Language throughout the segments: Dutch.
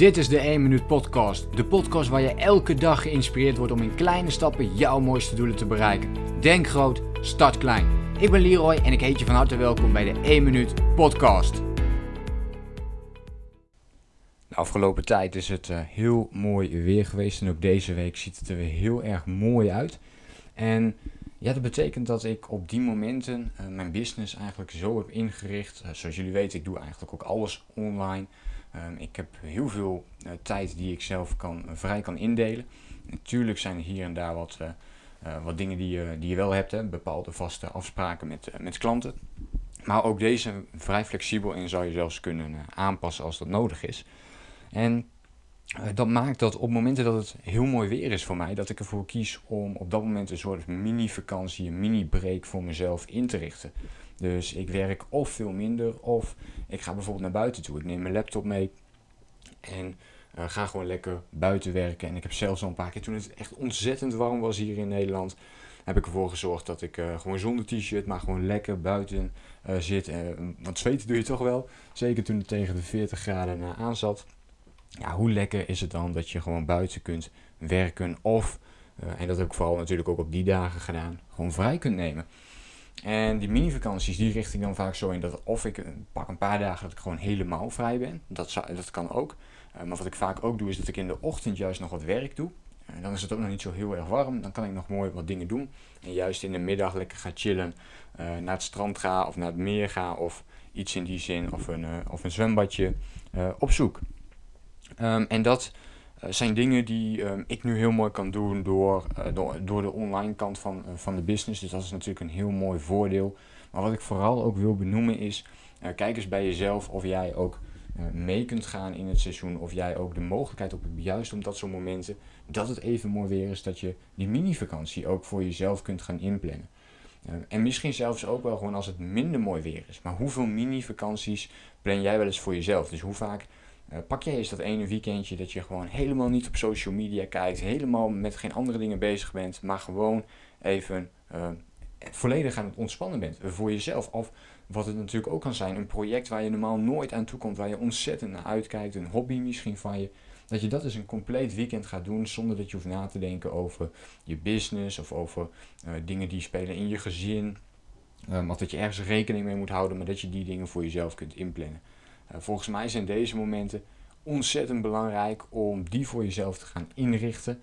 Dit is de 1 Minuut Podcast. De podcast waar je elke dag geïnspireerd wordt om in kleine stappen jouw mooiste doelen te bereiken. Denk groot, start klein. Ik ben Leroy en ik heet je van harte welkom bij de 1 Minuut Podcast. De afgelopen tijd is het uh, heel mooi weer geweest en ook deze week ziet het er weer heel erg mooi uit. En ja, dat betekent dat ik op die momenten uh, mijn business eigenlijk zo heb ingericht. Uh, zoals jullie weten, ik doe eigenlijk ook alles online. Um, ik heb heel veel uh, tijd die ik zelf kan, vrij kan indelen. Natuurlijk zijn er hier en daar wat, wat dingen die je, die je wel hebt, hè, bepaalde vaste afspraken met, met klanten. Maar ook deze vrij flexibel en zou je zelfs kunnen aanpassen als dat nodig is. En dat maakt dat op momenten dat het heel mooi weer is voor mij, dat ik ervoor kies om op dat moment een soort mini-vakantie, een mini-break voor mezelf in te richten. Dus ik werk of veel minder, of ik ga bijvoorbeeld naar buiten toe. Ik neem mijn laptop mee en uh, ga gewoon lekker buiten werken. En ik heb zelfs al een paar keer, toen het echt ontzettend warm was hier in Nederland, heb ik ervoor gezorgd dat ik uh, gewoon zonder t-shirt, maar gewoon lekker buiten zit. want zweten doe je toch wel, zeker toen het tegen de 40 graden aan zat ja, hoe lekker is het dan dat je gewoon buiten kunt werken of, uh, en dat heb ik vooral natuurlijk ook op die dagen gedaan, gewoon vrij kunt nemen. En die mini-vakanties, die richt ik dan vaak zo in dat of ik pak een paar dagen dat ik gewoon helemaal vrij ben. Dat, zou, dat kan ook. Uh, maar wat ik vaak ook doe, is dat ik in de ochtend juist nog wat werk doe. En dan is het ook nog niet zo heel erg warm. Dan kan ik nog mooi wat dingen doen. En juist in de middag lekker ga chillen. Uh, naar het strand ga of naar het meer ga. Of iets in die zin. Of een, of een zwembadje op zoek. Um, en dat uh, zijn dingen die um, ik nu heel mooi kan doen door, uh, door, door, de online kant van, uh, van de business. Dus dat is natuurlijk een heel mooi voordeel. Maar wat ik vooral ook wil benoemen is, kijk eens bij jezelf of jij ook mee kunt gaan in het seizoen. Of jij ook de mogelijkheid op hebt, juist op dat soort momenten, dat het even mooi weer is, dat je die mini-vakantie ook voor jezelf kunt gaan inplannen. en misschien zelfs ook wel gewoon als het minder mooi weer is. Maar hoeveel mini-vakanties plan jij wel eens voor jezelf? Dus hoe vaak pak jij eens dat ene weekendje dat je gewoon helemaal niet op social media kijkt, helemaal met geen andere dingen bezig bent, maar gewoon even uh, volledig aan het ontspannen bent voor jezelf. Of wat het natuurlijk ook kan zijn, een project waar je normaal nooit aan toe komt, waar je ontzettend naar uitkijkt, een hobby misschien van je. Dat je dat eens een compleet weekend gaat doen zonder dat je hoeft na te denken over je business of over dingen die spelen in je gezin. Um, of dat je ergens rekening mee moet houden, maar dat je die dingen voor jezelf kunt inplannen. Eh, volgens mij zijn deze momenten ontzettend belangrijk om die voor jezelf te gaan inrichten.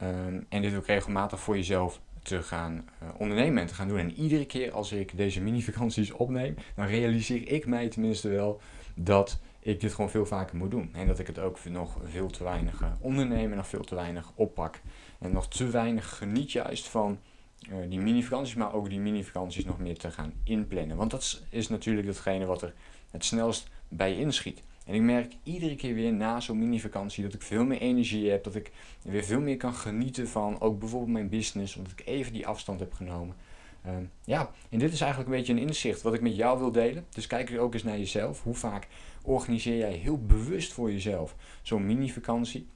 Ehm, en dit ook regelmatig voor jezelf te gaan uh, ondernemen en te gaan doen. En iedere keer als ik deze mini-vakanties opneem, dan realiseer ik mij tenminste wel dat ik dit gewoon veel vaker moet doen. En dat ik het ook nog veel te weinig uh, onderneem en nog veel te weinig oppak. En nog te weinig geniet juist van uh, die mini-vakanties, maar ook die mini-vakanties nog meer te gaan inplannen. Want dat is natuurlijk datgene wat er het snelst bij inschiet. En ik merk iedere keer weer na zo'n mini-vakantie dat ik veel meer energie heb, dat ik weer veel meer kan genieten van ook bijvoorbeeld mijn business, omdat ik even die afstand heb genomen. Uh, ja, en dit is eigenlijk een beetje een inzicht wat ik met jou wil delen. Dus kijk ook eens naar jezelf. Hoe vaak organiseer jij heel bewust voor jezelf zo'n mini-vakantie?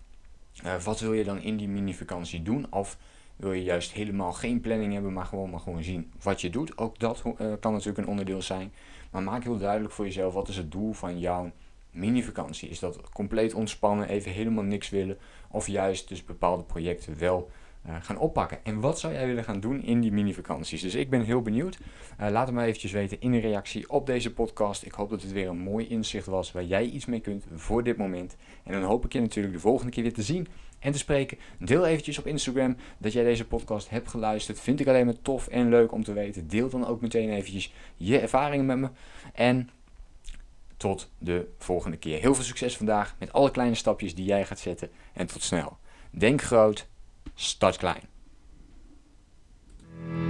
Uh, wat wil je dan in die mini-vakantie doen? Of wil je juist helemaal geen planning hebben, maar gewoon maar gewoon zien wat je doet? Ook dat uh, kan natuurlijk een onderdeel zijn. Maar maak heel duidelijk voor jezelf wat is het doel van jouw mini-vakantie. Is dat compleet ontspannen, even helemaal niks willen? Of juist dus bepaalde projecten wel uh, gaan oppakken. En wat zou jij willen gaan doen in die mini-vakanties? Dus ik ben heel benieuwd. Uh, laat het maar eventjes weten in een reactie op deze podcast. Ik hoop dat het weer een mooi inzicht was waar jij iets mee kunt voor dit moment. En dan hoop ik je natuurlijk de volgende keer weer te zien en te spreken. Deel eventjes op Instagram dat jij deze podcast hebt geluisterd. Vind ik alleen maar tof en leuk om te weten. Deel dan ook meteen eventjes je ervaringen met me. En tot de volgende keer. Heel veel succes vandaag met alle kleine stapjes die jij gaat zetten. En tot snel. Denk groot, start klein.